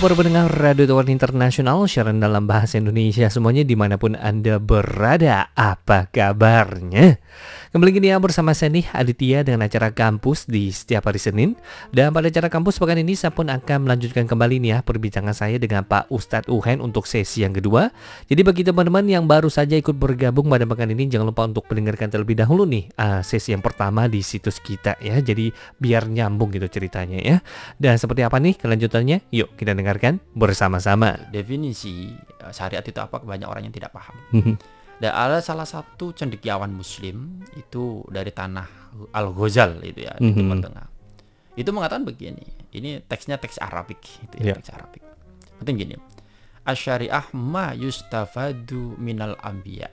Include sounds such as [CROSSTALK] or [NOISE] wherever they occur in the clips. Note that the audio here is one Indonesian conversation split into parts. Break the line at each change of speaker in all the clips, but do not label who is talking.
Para pendengar Radio Taiwan Internasional Siaran dalam bahasa Indonesia Semuanya di mana pun Anda berada Apa kabarnya? Kembali gini ya bersama saya nih Aditya dengan acara kampus di setiap hari Senin. Dan pada acara kampus pekan ini saya pun akan melanjutkan kembali nih ya Perbincangan saya dengan Pak Ustadz Uhen untuk sesi yang kedua. Jadi bagi teman-teman yang baru saja ikut bergabung pada pekan ini Jangan lupa untuk mendengarkan terlebih dahulu nih uh, Sesi yang pertama di situs kita ya. Jadi biar nyambung gitu ceritanya ya. Dan seperti apa nih kelanjutannya? Yuk kita dengarkan bersama-sama.
Definisi eh, syariat itu apa? Banyak orang yang tidak paham. Dan ada salah satu cendekiawan muslim itu dari tanah Al-Ghazal itu ya di
Mhm.
Timur Tengah. Itu mengatakan begini. Ini teksnya teks Arabik itu ya,
Ya.
teks Arabik. Penting gini. Asyariah ma yustafadu minal anbiya.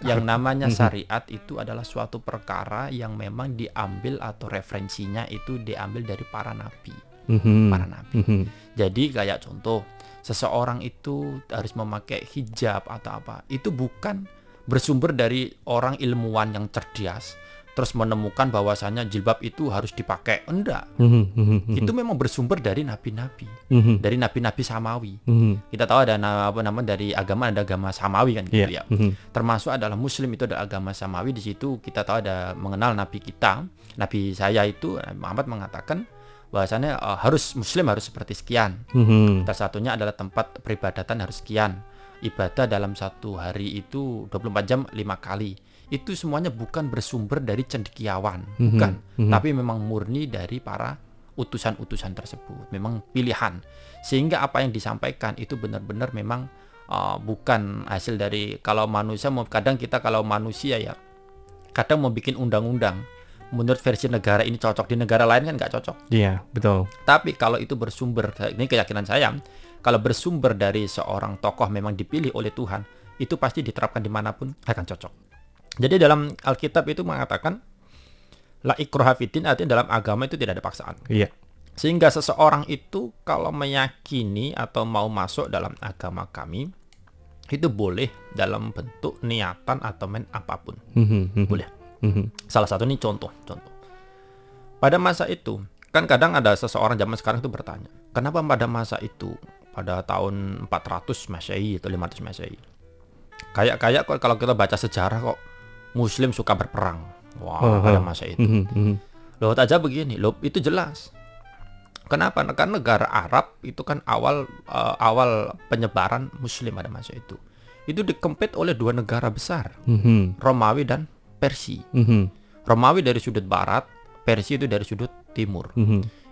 Yang namanya
Mhm.
syariat itu adalah suatu perkara yang memang diambil atau referensinya itu diambil dari para nabi,
Mhm.
para nabi.
Mhm.
Jadi kayak contoh, seseorang itu harus memakai hijab atau apa, itu bukan bersumber dari orang ilmuwan yang cerdas terus menemukan bahwasanya jilbab itu harus dipakai. Enggak.
Mhm. Mhm.
Itu memang bersumber dari nabi-nabi,
Mhm.
dari nabi-nabi samawi.
Mhm.
Kita tahu ada apa namanya dari agama ada agama samawi kan gitu
Iya.
ya.
Mhm.
Termasuk adalah muslim itu ada agama samawi di situ kita tahu ada mengenal nabi kita, nabi saya itu Nabi Muhammad mengatakan bahwasanya eh, harus muslim harus seperti sekian.
Mhm.
Salah satunya adalah tempat peribadatan harus sekian. Ibadah dalam satu hari itu 24 jam lima kali. Itu semuanya bukan bersumber dari cendekiawan,
Mhm,
bukan.
mhm.
Tapi memang murni dari para utusan-utusan tersebut. Memang pilihan. Sehingga apa yang disampaikan itu benar-benar memang uh, bukan hasil dari kalau manusia mau kadang kita kalau manusia ya kadang mau bikin undang-undang menurut versi negara ini cocok di negara lain kan nggak cocok.
Iya, betul.
Tapi kalau itu bersumber, ini keyakinan saya, kalau bersumber dari seorang tokoh memang dipilih oleh Tuhan, itu pasti diterapkan di mana pun akan cocok. Jadi dalam Alkitab itu mengatakan, la ikroha fiddin artinya dalam agama itu tidak ada paksaan.
Iya.
Sehingga seseorang itu kalau meyakini atau mau masuk dalam agama kami, itu boleh dalam bentuk niatan atau men apa pun.
Mhm. Mhm.
Boleh.
Mhm.
Salah satu ini contoh, contoh. Pada masa itu, kan kadang ada seseorang zaman sekarang itu bertanya, kenapa pada masa itu, pada tahun 400 Masehi atau 500 Masehi, kayak-kayak kok kalau kita baca sejarah kok Muslim suka berperang. Wah,
Oh,
pada masa itu.
Mhm. Mhm.
Loh aja begini, loh itu jelas. Kenapa? Karena negara Arab itu kan awal eh, awal penyebaran Muslim pada masa itu. Itu dikempit oleh dua negara besar,
Mhm.
Romawi dan Persia. Romawi dari sudut barat, Persia itu dari sudut timur.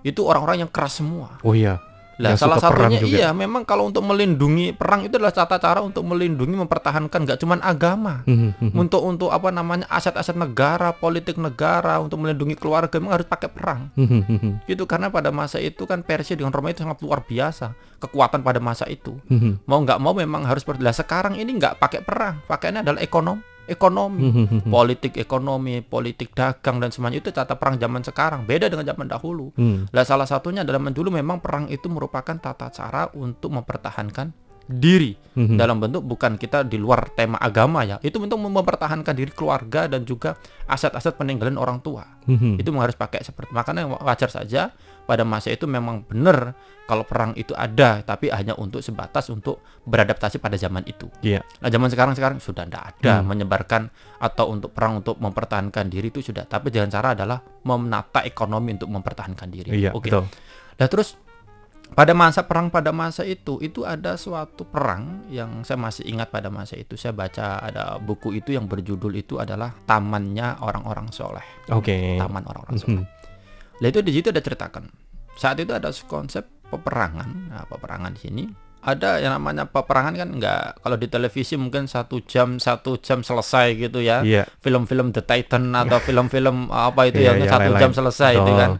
Itu orang-orang yang keras semua.
Oh iya.
Lah salah satunya
juga.
iya memang kalau untuk melindungi perang itu adalah tata cara untuk melindungi mempertahankan nggak cuman agama.
Mhm. Mhm.
Untuk untuk apa namanya aset-aset negara, politik negara, untuk melindungi keluarga memang harus pakai perang.
Mhm. Mhm.
Gitu karena pada masa itu kan Persia dengan Roma itu sangat luar biasa kekuatan pada masa itu.
Mhm.
Mau nggak mau memang harus ber- lah sekarang ini nggak pakai perang, pakainya adalah ekonom, ekonomi.
Mhm.
politik ekonomi, politik dagang dan semuanya itu tata perang zaman sekarang beda dengan zaman dahulu. Lah salah satunya adalah dulu memang perang itu merupakan tata cara untuk mempertahankan diri
Mhm.
dalam bentuk bukan kita di luar tema agama ya. Itu untuk mempertahankan diri keluarga dan juga aset-aset peninggalan orang tua.
Mhm.
Itu harus pakai seperti makanya wajar saja pada masa itu memang benar kalau perang itu ada tapi hanya untuk sebatas untuk beradaptasi pada zaman itu.
Iya.
Nah zaman sekarang sekarang sudah tidak ada
Hmm.
menyebarkan atau untuk perang untuk mempertahankan diri itu sudah. Tapi jangan cara adalah menata ekonomi untuk mempertahankan diri.
Iya,
Oke.
betul.
Nah terus pada masa perang pada masa itu itu ada suatu perang yang saya masih ingat pada masa itu saya baca ada buku itu yang berjudul itu adalah tamannya orang-orang soleh
Oke.
taman orang-orang soleh.
Mhm.
Lah itu di situ ada ceritakan. Saat itu ada konsep peperangan. Nah, peperangan di sini ada yang namanya peperangan kan nggak kalau di televisi mungkin satu jam satu jam selesai gitu ya.
Iya.
Film-film The Titan atau [LAUGHS] film-film apa itu
Iya,
yang
yang
satu
lain-lain.
jam selesai itu
Betul.
kan.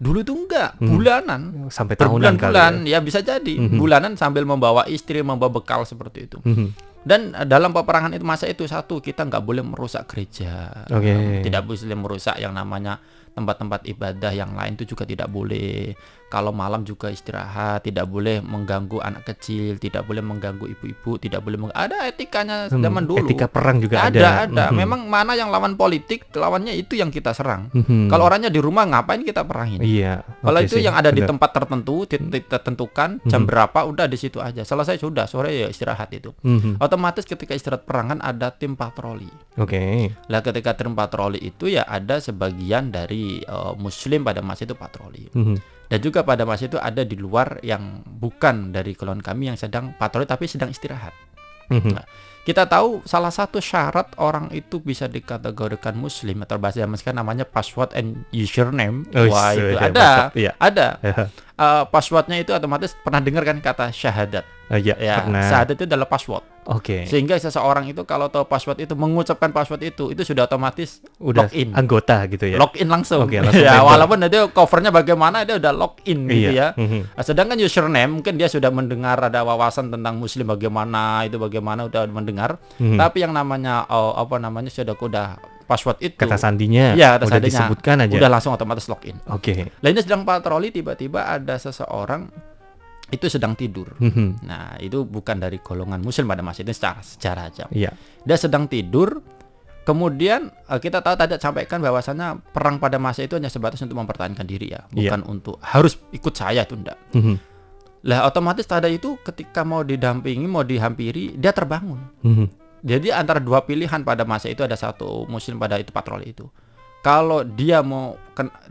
Dulu itu enggak,
Hmm.
bulanan.
Sampai tahunan kali
Berbulan-bulan ya. bisa jadi.
Mhm.
Bulanan sambil membawa istri, membawa bekal seperti itu.
Mhm.
Dan eh, dalam peperangan itu masa itu satu kita nggak boleh merusak gereja,
Oke.
tidak boleh merusak yang namanya tempat-tempat ibadah yang lain itu juga tidak boleh. Kalau malam juga istirahat, tidak boleh mengganggu anak kecil, tidak boleh mengganggu ibu-ibu, tidak boleh meng- ada etikanya
Hmm,
zaman dulu.
Etika perang juga
ada,
ada.
ada.
Mhm.
Memang mana yang lawan politik, lawannya itu yang kita serang.
Mhm.
Kalau orangnya di rumah ngapain kita perangin?
Iya.
Kalau
oke
itu
sih,
yang ada di
benar.
tempat tertentu, tit- tertentukan jam berapa, udah di situ aja. Selesai sudah, sore ya istirahat itu.
Mhm.
Otomatis ketika istirahat perang kan ada tim patroli.
Oke.
Lah ketika tim patroli itu ya ada sebagian dari eh, muslim pada masa itu patroli.
Mhm.
Dan juga pada masa itu ada di luar yang bukan dari golongan kami yang sedang patroli tapi sedang istirahat.
Mhm.
Nah, Kita tahu salah satu syarat orang itu bisa dikategorikan muslim atau bahasa zaman sekarang namanya password and username.
Oh,
Wah, itu
sudah,
ada.
Iya.
Ada.
Ya.
Eh, passwordnya itu otomatis pernah dengar kan kata syahadat.
Oh, iya,
Ya,
pernah.
syahadat itu adalah password.
Oke.
Sehingga seseorang itu kalau tahu password itu mengucapkan password itu itu sudah otomatis
Udah
login.
anggota gitu ya.
login langsung.
Oke, [LAUGHS] langsung
ya, walaupun nanti covernya bagaimana dia udah login gitu
Iya.
ya.
Mhm.
Nah, sedangkan username mungkin dia sudah mendengar ada wawasan tentang muslim bagaimana itu bagaimana udah mendengar.
Mhm.
Tapi yang namanya oh, apa namanya sudah udah password itu
Kata sandinya
Iya, kata
udah
sandinya.
disebutkan aja.
udah langsung otomatis login.
Oke.
Lah ini sedang patroli tiba-tiba ada seseorang itu sedang tidur.
Mhm.
Nah, itu bukan dari golongan muslim pada masa itu secara sejarah aja.
Iya.
Dia sedang tidur. Kemudian eh, kita tahu tadi sampaikan bahwasanya perang pada masa itu hanya sebatas untuk mempertahankan diri ya,
Iya.
bukan untuk harus ikut saya itu enggak.
Mhm.
Lah otomatis tada itu ketika mau didampingi, mau dihampiri, dia terbangun.
Mhm.
Jadi antara dua pilihan pada masa itu ada satu muslim pada itu patroli itu. Kalau dia mau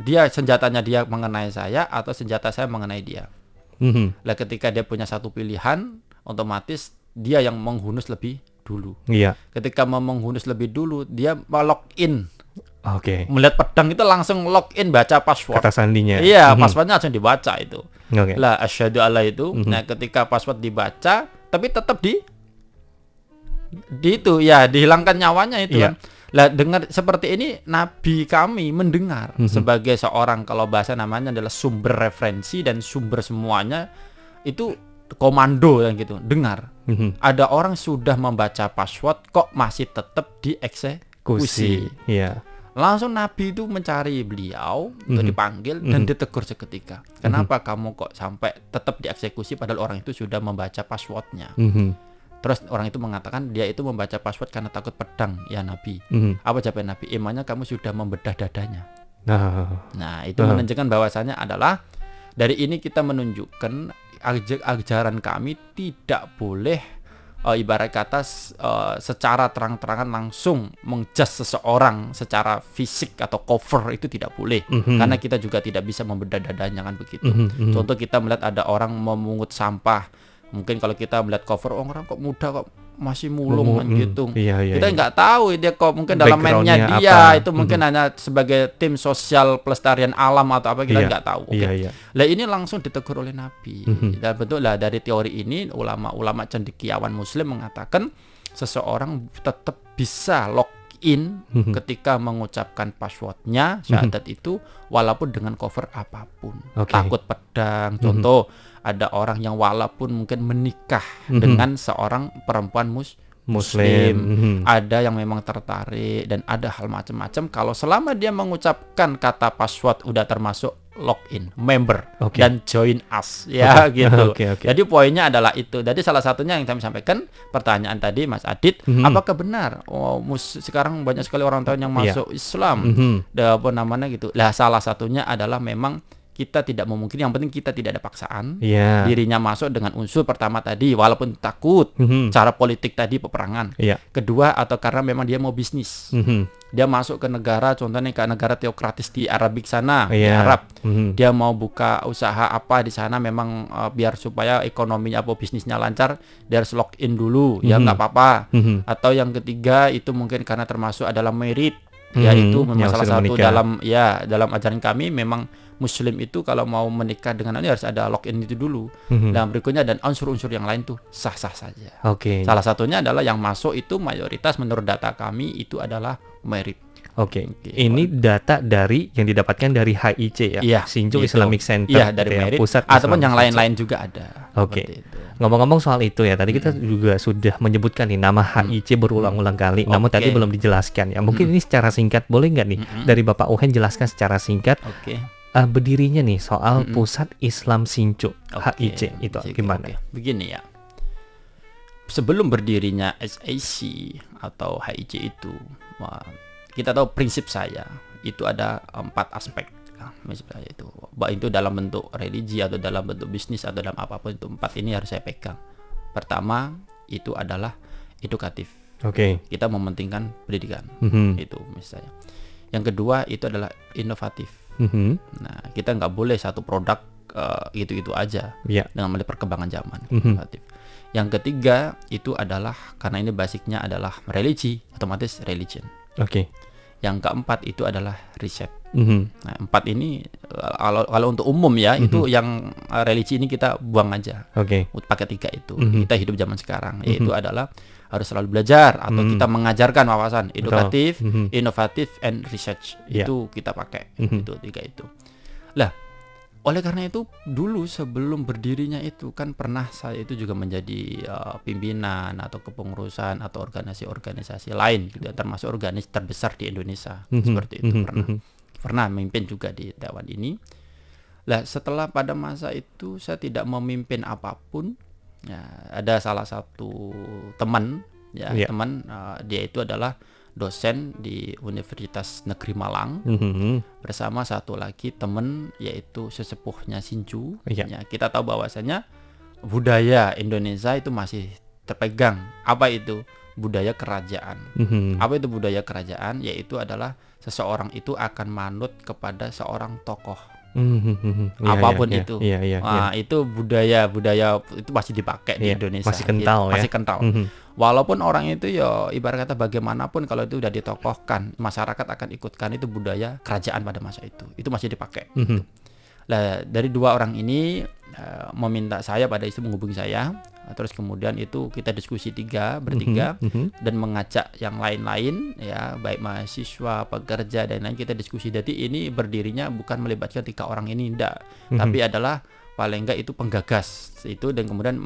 dia senjatanya dia mengenai saya atau senjata saya mengenai dia.
Mhm.
Lah ketika dia punya satu pilihan, otomatis dia yang menghunus lebih dulu.
Iya.
Ketika mau menghunus lebih dulu, dia login.
Oke.
Melihat pedang itu langsung login baca password.
Kata sandinya.
Iya,
Mhm.
passwordnya langsung dibaca itu.
Oke.
Lah asyhadu alla itu.
Mhm.
Nah, ketika password dibaca, tapi tetap di di itu ya dihilangkan nyawanya itu
Iya.
kan. Lah dengar seperti ini nabi kami mendengar
Mhm.
sebagai seorang kalau bahasa namanya adalah sumber referensi dan sumber semuanya itu komando dan gitu. Dengar
Mhm.
ada orang sudah membaca password kok masih tetap dieksekusi.
Kusi. Iya.
Langsung Nabi itu mencari beliau untuk
Mhm.
dipanggil dan
Mhm.
ditegur seketika. Kenapa kamu kok sampai tetap dieksekusi padahal orang itu sudah membaca passwordnya?
Mhm.
Terus orang itu mengatakan dia itu membaca password karena takut pedang ya Nabi.
Mhm.
Apa jawab Nabi? Imannya kamu sudah membedah dadanya.
Nah.
Nah itu
Ah.
menunjukkan bahwasannya adalah dari ini kita menunjukkan aj- ajaran kami tidak boleh eh, ibarat kata eh, secara terang-terangan langsung menjas seseorang secara fisik atau cover itu tidak boleh
Mhm.
karena kita juga tidak bisa membedah dadanya kan begitu.
Mhm. Mhm.
Contoh kita melihat ada orang memungut sampah, mungkin kalau kita melihat cover oh, orang kok muda kok masih mulung kan
Mhm.
gitu
Iya, iya.
kita
iya.
nggak tahu dia kok mungkin dalam mainnya dia
apa.
itu mungkin hanya sebagai tim sosial pelestarian alam atau apa kita
Iya.
nggak tahu. Oke.
Iya, iya.
Lah ini langsung ditegur oleh Nabi.
Mhm.
Dan betul lah dari teori ini ulama-ulama cendekiawan Muslim mengatakan seseorang tetap bisa login
Mhm.
ketika mengucapkan passwordnya syahadat itu walaupun dengan cover apa pun.
Oke.
Takut pedang. Contoh ada orang yang walaupun mungkin menikah
Mhm.
dengan seorang perempuan mus
Muslim. Mhm.
ada yang memang tertarik dan ada hal macam-macam kalau selama dia mengucapkan kata password udah termasuk login member
Oke.
dan join us ya [LAUGHS] gitu.
Oke, oke.
Jadi poinnya adalah itu. Jadi salah satunya yang kami sampaikan pertanyaan tadi Mas Adit,
Mhm.
apakah benar oh mus sekarang banyak sekali orang tahun yang
Iya.
masuk Islam
Mhm.
da- apa namanya gitu. Lah salah satunya adalah memang kita tidak memungkiri yang penting kita tidak ada paksaan.
Iya.
Dirinya masuk dengan unsur pertama tadi walaupun takut
Mhm.
cara politik tadi peperangan.
Iya.
Kedua atau karena memang dia mau bisnis.
Mhm.
Dia masuk ke negara contohnya ke negara teokratis di Arabik sana, di
Iya.
Arab.
Mhm.
Dia mau buka usaha apa di sana memang eh, biar supaya ekonominya apa bisnisnya lancar, dia harus login dulu, ya
Mhm.
nggak apa-apa.
Mhm.
Atau yang ketiga itu mungkin karena termasuk adalah merit,
Mhm,
yaitu
yang
memang salah
sudah
satu
menikah.
dalam ya dalam ajaran kami memang Muslim itu kalau mau menikah dengan ini harus ada login itu dulu.
Mhm.
Dan berikutnya dan unsur-unsur yang lain tuh sah-sah saja.
Oke.
Salah satunya adalah yang masuk itu mayoritas menurut data kami itu adalah merit.
Oke.
Oke.
Ini data dari yang didapatkan dari HIC ya.
Iya,
Sinju
gitu.
Islamic Center.
Iya dari
gitu ya,
merit
Pusat
ataupun
Islamic
yang lain-lain juga ada.
Oke.
Itu.
Ngomong-ngomong soal itu ya, tadi kita juga sudah menyebutkan nih nama HIC berulang-ulang kali, namun tadi belum dijelaskan ya. Mungkin ini secara singkat boleh nggak nih
Mm-mm.
dari Bapak Uhen jelaskan secara singkat
Oke.
eh, berdirinya nih soal
Mm-mm.
Pusat Islam Sincu
Oke,
HIC itu gimana?
oke. Begini ya. Sebelum berdirinya SAC atau HIC itu, wah, kita tahu prinsip saya itu ada empat aspek. Prinsip saya itu, baik itu dalam bentuk religi atau dalam bentuk bisnis atau dalam apa pun itu empat ini harus saya pegang. Pertama itu adalah edukatif.
Oke.
Kita mementingkan pendidikan
Mhm.
itu misalnya. Yang kedua itu adalah inovatif.
Mhm.
Nah, kita nggak boleh satu produk eh, gitu-gitu aja
Ya.
dengan melihat perkembangan zaman
Mhm.
inovatif. Yang ketiga itu adalah karena ini basicnya adalah religi, otomatis religion.
Oke.
Yang keempat itu adalah riset.
Mhm.
Nah, empat ini kalau kalau untuk umum ya itu yang eh, religi ini kita buang aja.
Oke.
Pakai tiga itu.
Mhm.
Kita hidup zaman sekarang yaitu adalah harus selalu belajar atau
Mhm.
kita mengajarkan wawasan edukatif,
Mhm.
inovatif, and research.
Ya.
Itu kita pakai
Mhm.
itu tiga itu. Lah, oleh karena itu dulu sebelum berdirinya itu kan pernah saya itu juga menjadi uh, pimpinan atau kepengurusan atau organisasi-organisasi lain gitu ya, termasuk organisasi terbesar di Indonesia
Mhm.
seperti itu
Mhm.
pernah
Mhm.
pernah memimpin juga di Taiwan ini. Lah setelah pada masa itu saya tidak memimpin apa pun. Ya, ada salah satu teman ya
Ya.
teman uh, dia itu adalah dosen di Universitas Negeri Malang
Mhm.
bersama satu lagi teman yaitu sesepuhnya Sinju.
Iya.
Ya, kita tahu bahwasanya budaya Indonesia itu masih terpegang. Apa itu? Budaya kerajaan.
Mhm.
Apa itu budaya kerajaan? Yaitu adalah seseorang itu akan manut kepada seorang tokoh.
Mhm. Iya,
Apa pun
iya,
itu.
Iya, iya, iya.
Wah, itu budaya budaya itu masih dipakai di
Iya,
Indonesia.
masih kental
Gitu,
ya.
Masih kental.
Mhm.
Walaupun orang itu ya ibarat kata bagaimanapun kalau itu udah ditokohkan, masyarakat akan ikutkan itu budaya kerajaan pada masa itu. Itu masih dipakai.
Mhm.
Lah dari dua orang ini eh, meminta saya pada itu menghubungi saya, terus kemudian itu kita diskusi tiga bertiga
Mhm.
dan mengajak yang lain-lain ya baik mahasiswa, pekerja dan lain kita diskusi. Jadi ini berdirinya bukan melibatkan tiga orang ini tidak,
Mhm.
tapi adalah paling enggak itu penggagas itu dan kemudian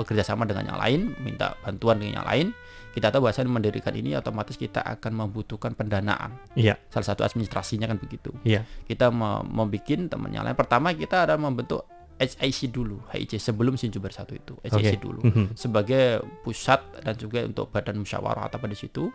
bekerja sama dengan yang lain, minta bantuan dengan yang lain. Kita tahu bahwa mendirikan ini otomatis kita akan membutuhkan pendanaan.
Iya,
Salah satu administrasinya kan begitu
iya.
kita mau membuat teman yang lain. Pertama kita ada membentuk HIC dulu, HIC sebelum Sinju Bersatu itu, HIC
Oke.
dulu
Mhm.
sebagai pusat dan juga untuk badan musyawarah atau apa di situ.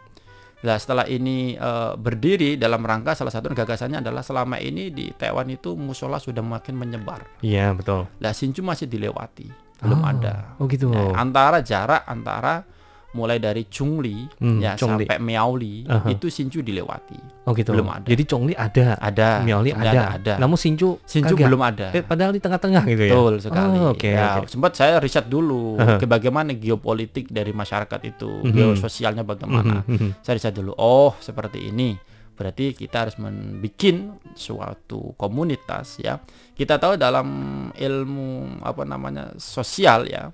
Nah setelah ini eh, berdiri dalam rangka salah satu gagasannya adalah selama ini di Taiwan itu musola sudah makin menyebar.
Iya, betul.
Lah Sinju masih dilewati, belum
Oh,
ada.
Oh, gitu.
Nah, antara jarak antara mulai dari Chungli
Hmm,
ya sampai Miaoli
Aha.
itu Sinju dilewati.
Oh, gitu.
belum ada.
Jadi Chongli ada,
Ada,
Miaoli
Chungli
ada.
ada.
Namun Sinju
Sinju
kagak.
belum ada.
Eh, padahal di tengah-tengah gitu ya.
Betul sekali.
Oh, oke,
Ya,
oke.
sempat saya riset dulu
Aha.
ke bagaimana geopolitik dari masyarakat itu,
Mhm.
geososialnya bagaimana.
Mhm, mhm.
Saya riset dulu. Oh, seperti ini. Berarti kita harus membuat suatu komunitas ya. Kita tahu dalam ilmu apa namanya sosial ya.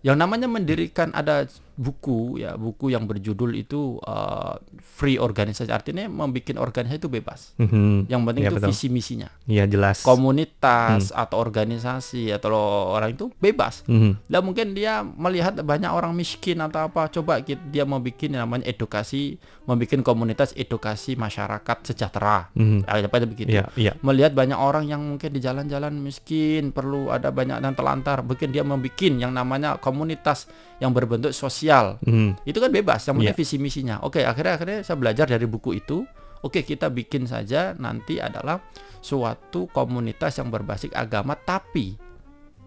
Yang namanya mendirikan ada buku ya, buku yang berjudul itu uh, free organisasi. Artinya membuat organisasi itu bebas.
Mhm.
Yang penting
Iya,
itu
betul.
visi misinya
Iya, jelas.
komunitas atau organisasi atau orang itu bebas.
Mhm.
Dan mungkin dia melihat banyak orang miskin atau apa, coba dia mau bikin yang namanya edukasi, membuat komunitas edukasi masyarakat sejahtera.
Mhm.
Apa itu begitu?
Iya, iya.
Melihat banyak orang yang mungkin di jalan-jalan miskin, perlu ada banyak yang telantar, mungkin dia membuat yang namanya komunitas yang berbentuk sosial.
Mhm.
Itu kan bebas, yang penting
Iya.
visi misinya. Oke, akhirnya akhirnya saya belajar dari buku itu. Oke, kita bikin saja nanti adalah suatu komunitas yang berbasis agama tapi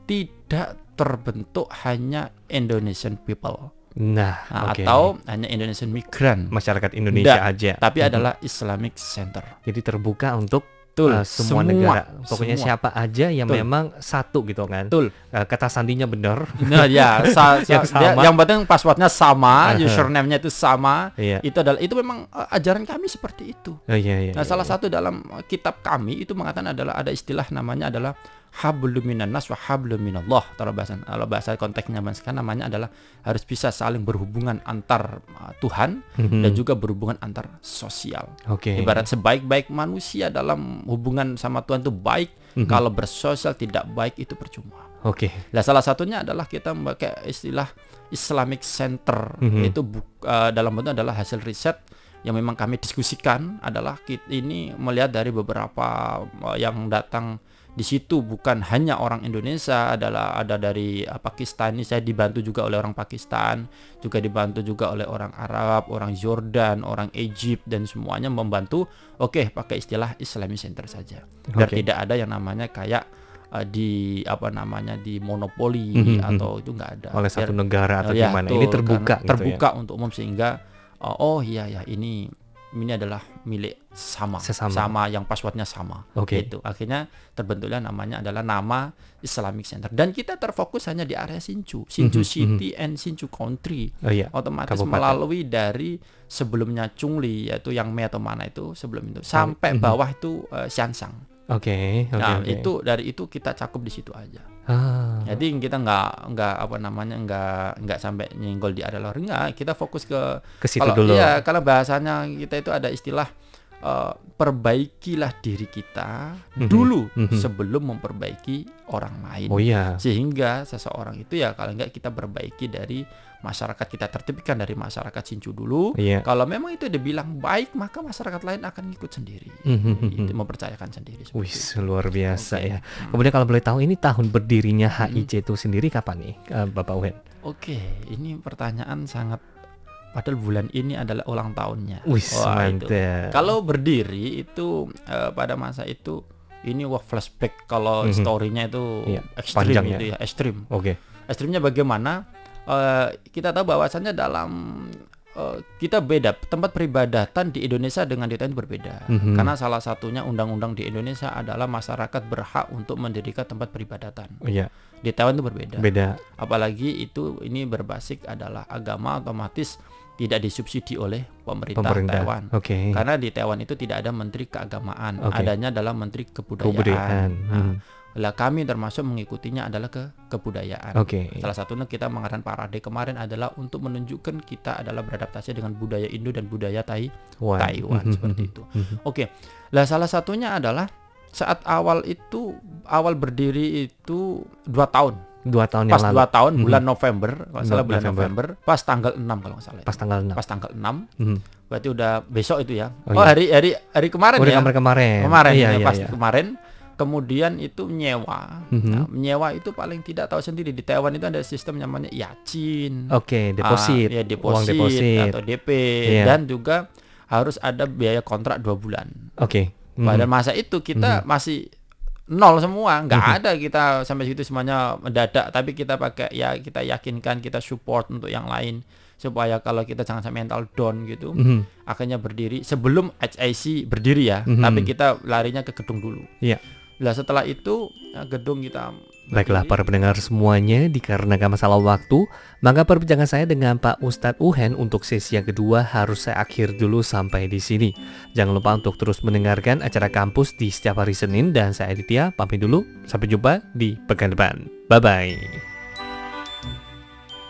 tidak terbentuk hanya Indonesian people
Nah,
Nah,
oke.
atau hanya Indonesian migran,
masyarakat Indonesia
Nggak,
aja.
tapi
Mhm.
adalah Islamic Center.
jadi terbuka untuk
Betul,
uh, semua, negara. Pokoknya
semua.
siapa aja yang
Betul.
memang satu gitu kan.
Betul.
Uh, kata sandinya benar.
Nah, ya, [LAUGHS] sa- sa-
Yang
dia-
sama.
yang penting passwordnya sama,
Aha.
username-nya itu sama.
Iya.
Itu adalah itu memang uh, ajaran kami seperti itu.
Oh iya iya.
Nah,
iya,
salah
iya.
satu dalam uh, kitab kami itu mengatakan adalah ada istilah namanya adalah hablum minan nas wa hablum minallah. Kalau bahasa kalau bahasa konteksnya kan namanya adalah harus bisa saling berhubungan antar uh, Tuhan
Mhm.
dan juga berhubungan antar sosial.
Oke.
Ibarat sebaik-baik manusia dalam hubungan sama Tuhan itu baik,
Mhm.
kalau bersosial tidak baik itu percuma.
Oke.
Nah, salah satunya adalah kita memakai istilah Islamic Center
Mhm.
itu eh, dalam bentuk adalah hasil riset yang memang kami diskusikan adalah kita ini melihat dari beberapa eh, yang datang di situ bukan hanya orang Indonesia adalah ada dari eh, Pakistan ini saya dibantu juga oleh orang Pakistan juga dibantu juga oleh orang Arab orang Jordan orang Egypt dan semuanya membantu oke pakai istilah Islamic Center saja biar
Oke.
tidak ada yang namanya kayak eh, di apa namanya di monopoli
Mhm, mhm.
atau itu enggak ada
Oleh
Biar-
satu negara atau
Ya,
gimana?
betul,
Ini terbuka gitu
terbuka untuk umum sehingga uh, oh iya ya ini ini adalah milik sama
Sesama.
yang passwordnya sama
Oke.
gitu akhirnya terbentuklah namanya adalah nama Islamic Center dan kita terfokus hanya di area Sinchu
Mhm,
Sinchu
mhm.
City and Sinchu Country.
Oh iya.
otomatis
Kabupaten.
melalui dari sebelumnya Chungli yaitu yang Me atau mana itu sebelum itu sampai
mhm.
bawah itu uh, Xiansang
Oke, oke,
nah
oke.
itu dari itu kita cakup di situ aja
Ah.
jadi kita nggak nggak apa namanya nggak nggak sampai nyenggol di area luar nggak kita fokus ke
ke situ
kalau
dulu.
iya kalau bahasanya kita itu ada istilah eh, perbaikilah diri kita
Mhm,
dulu
mhm.
sebelum memperbaiki orang lain
Oh iya.
sehingga seseorang itu ya kalau nggak kita perbaiki dari masyarakat kita tertibkan dari masyarakat Sincu dulu
Iya.
kalau memang itu dibilang baik maka masyarakat lain akan ikut sendiri
Mhm,
Itu
mhm.
mempercayakan sendiri
Wih,
itu.
luar biasa
Oke.
ya.
Hmm.
Kemudian kalau boleh tahu ini tahun berdirinya HIC itu sendiri kapan nih, eh, Bapak Wen?
Oke, ini pertanyaan sangat padahal bulan ini adalah ulang tahunnya.
Wih,
Wah, itu.
mantap.
Kalau berdiri itu eh, pada masa itu ini wah flashback kalau
Mhm.
story-nya itu
Iya,
ekstrim
panjang
itu ya, ekstrim.
Oke.
Ekstrimnya bagaimana? Eh, kita tahu bahwasannya dalam eh, kita beda tempat peribadatan di Indonesia dengan di Thailand berbeda
Mhm.
karena salah satunya undang-undang di Indonesia adalah masyarakat berhak untuk mendirikan tempat peribadatan
iya,
di Taiwan itu berbeda
beda.
apalagi itu ini berbasis adalah agama otomatis tidak disubsidi oleh pemerintah,
Pemerintah.
Taiwan.
Oke.
Karena di Taiwan itu tidak ada menteri keagamaan,
Oke.
adanya adalah menteri kebudayaan.
Kebudayaan.
Nah,
Hmm.
Lah kami termasuk mengikutinya adalah ke kebudayaan.
Oke.
Salah satunya kita mengadakan parade kemarin adalah untuk menunjukkan kita adalah beradaptasi dengan budaya Indo dan budaya Tai
Wah.
Taiwan
Mhm,
seperti
mhm,
itu.
mhm.
Oke, lah salah satunya adalah saat awal itu awal berdiri itu dua tahun
Dua tahun
pas
yang lalu.
dua tahun
Mhm.
bulan November kalau salah bulan
November.
November. pas tanggal 6 kalau nggak salah ya.
Pas tanggal 6.
pas tanggal 6
Mhm.
berarti udah besok itu ya
Oh,
oh,
iya.
hari hari hari kemarin
Oh,
ya
kemarin kemarin.
kemarin
Iya,
ya,
iya,
pas
iya.
kemarin kemudian itu nyewa
Mhm.
Nah, nyewa itu paling tidak tahu sendiri di Taiwan itu ada sistem namanya yacin
Oke, deposit.
Ah, ya,
Uang
deposit,
deposit.
atau DP
Iya.
dan juga harus ada biaya kontrak dua bulan
Oke. Mhm.
pada masa itu kita masih nol semua nggak
Mhm.
ada kita sampai situ semuanya mendadak tapi kita pakai ya kita yakinkan kita support untuk yang lain supaya kalau kita jangan sampai mental down gitu
Mhm.
akhirnya berdiri sebelum HIC berdiri ya
Mhm.
tapi kita larinya ke gedung dulu
Iya.
Lah setelah itu ya, gedung kita
Baiklah para pendengar semuanya, dikarenakan masalah waktu, maka perbincangan saya dengan Pak Ustadz Uhen untuk sesi yang kedua harus saya akhir dulu sampai di sini. Jangan lupa untuk terus mendengarkan acara kampus di setiap hari Senin dan saya Aditya pamit dulu. Sampai jumpa di pekan depan. Bye bye.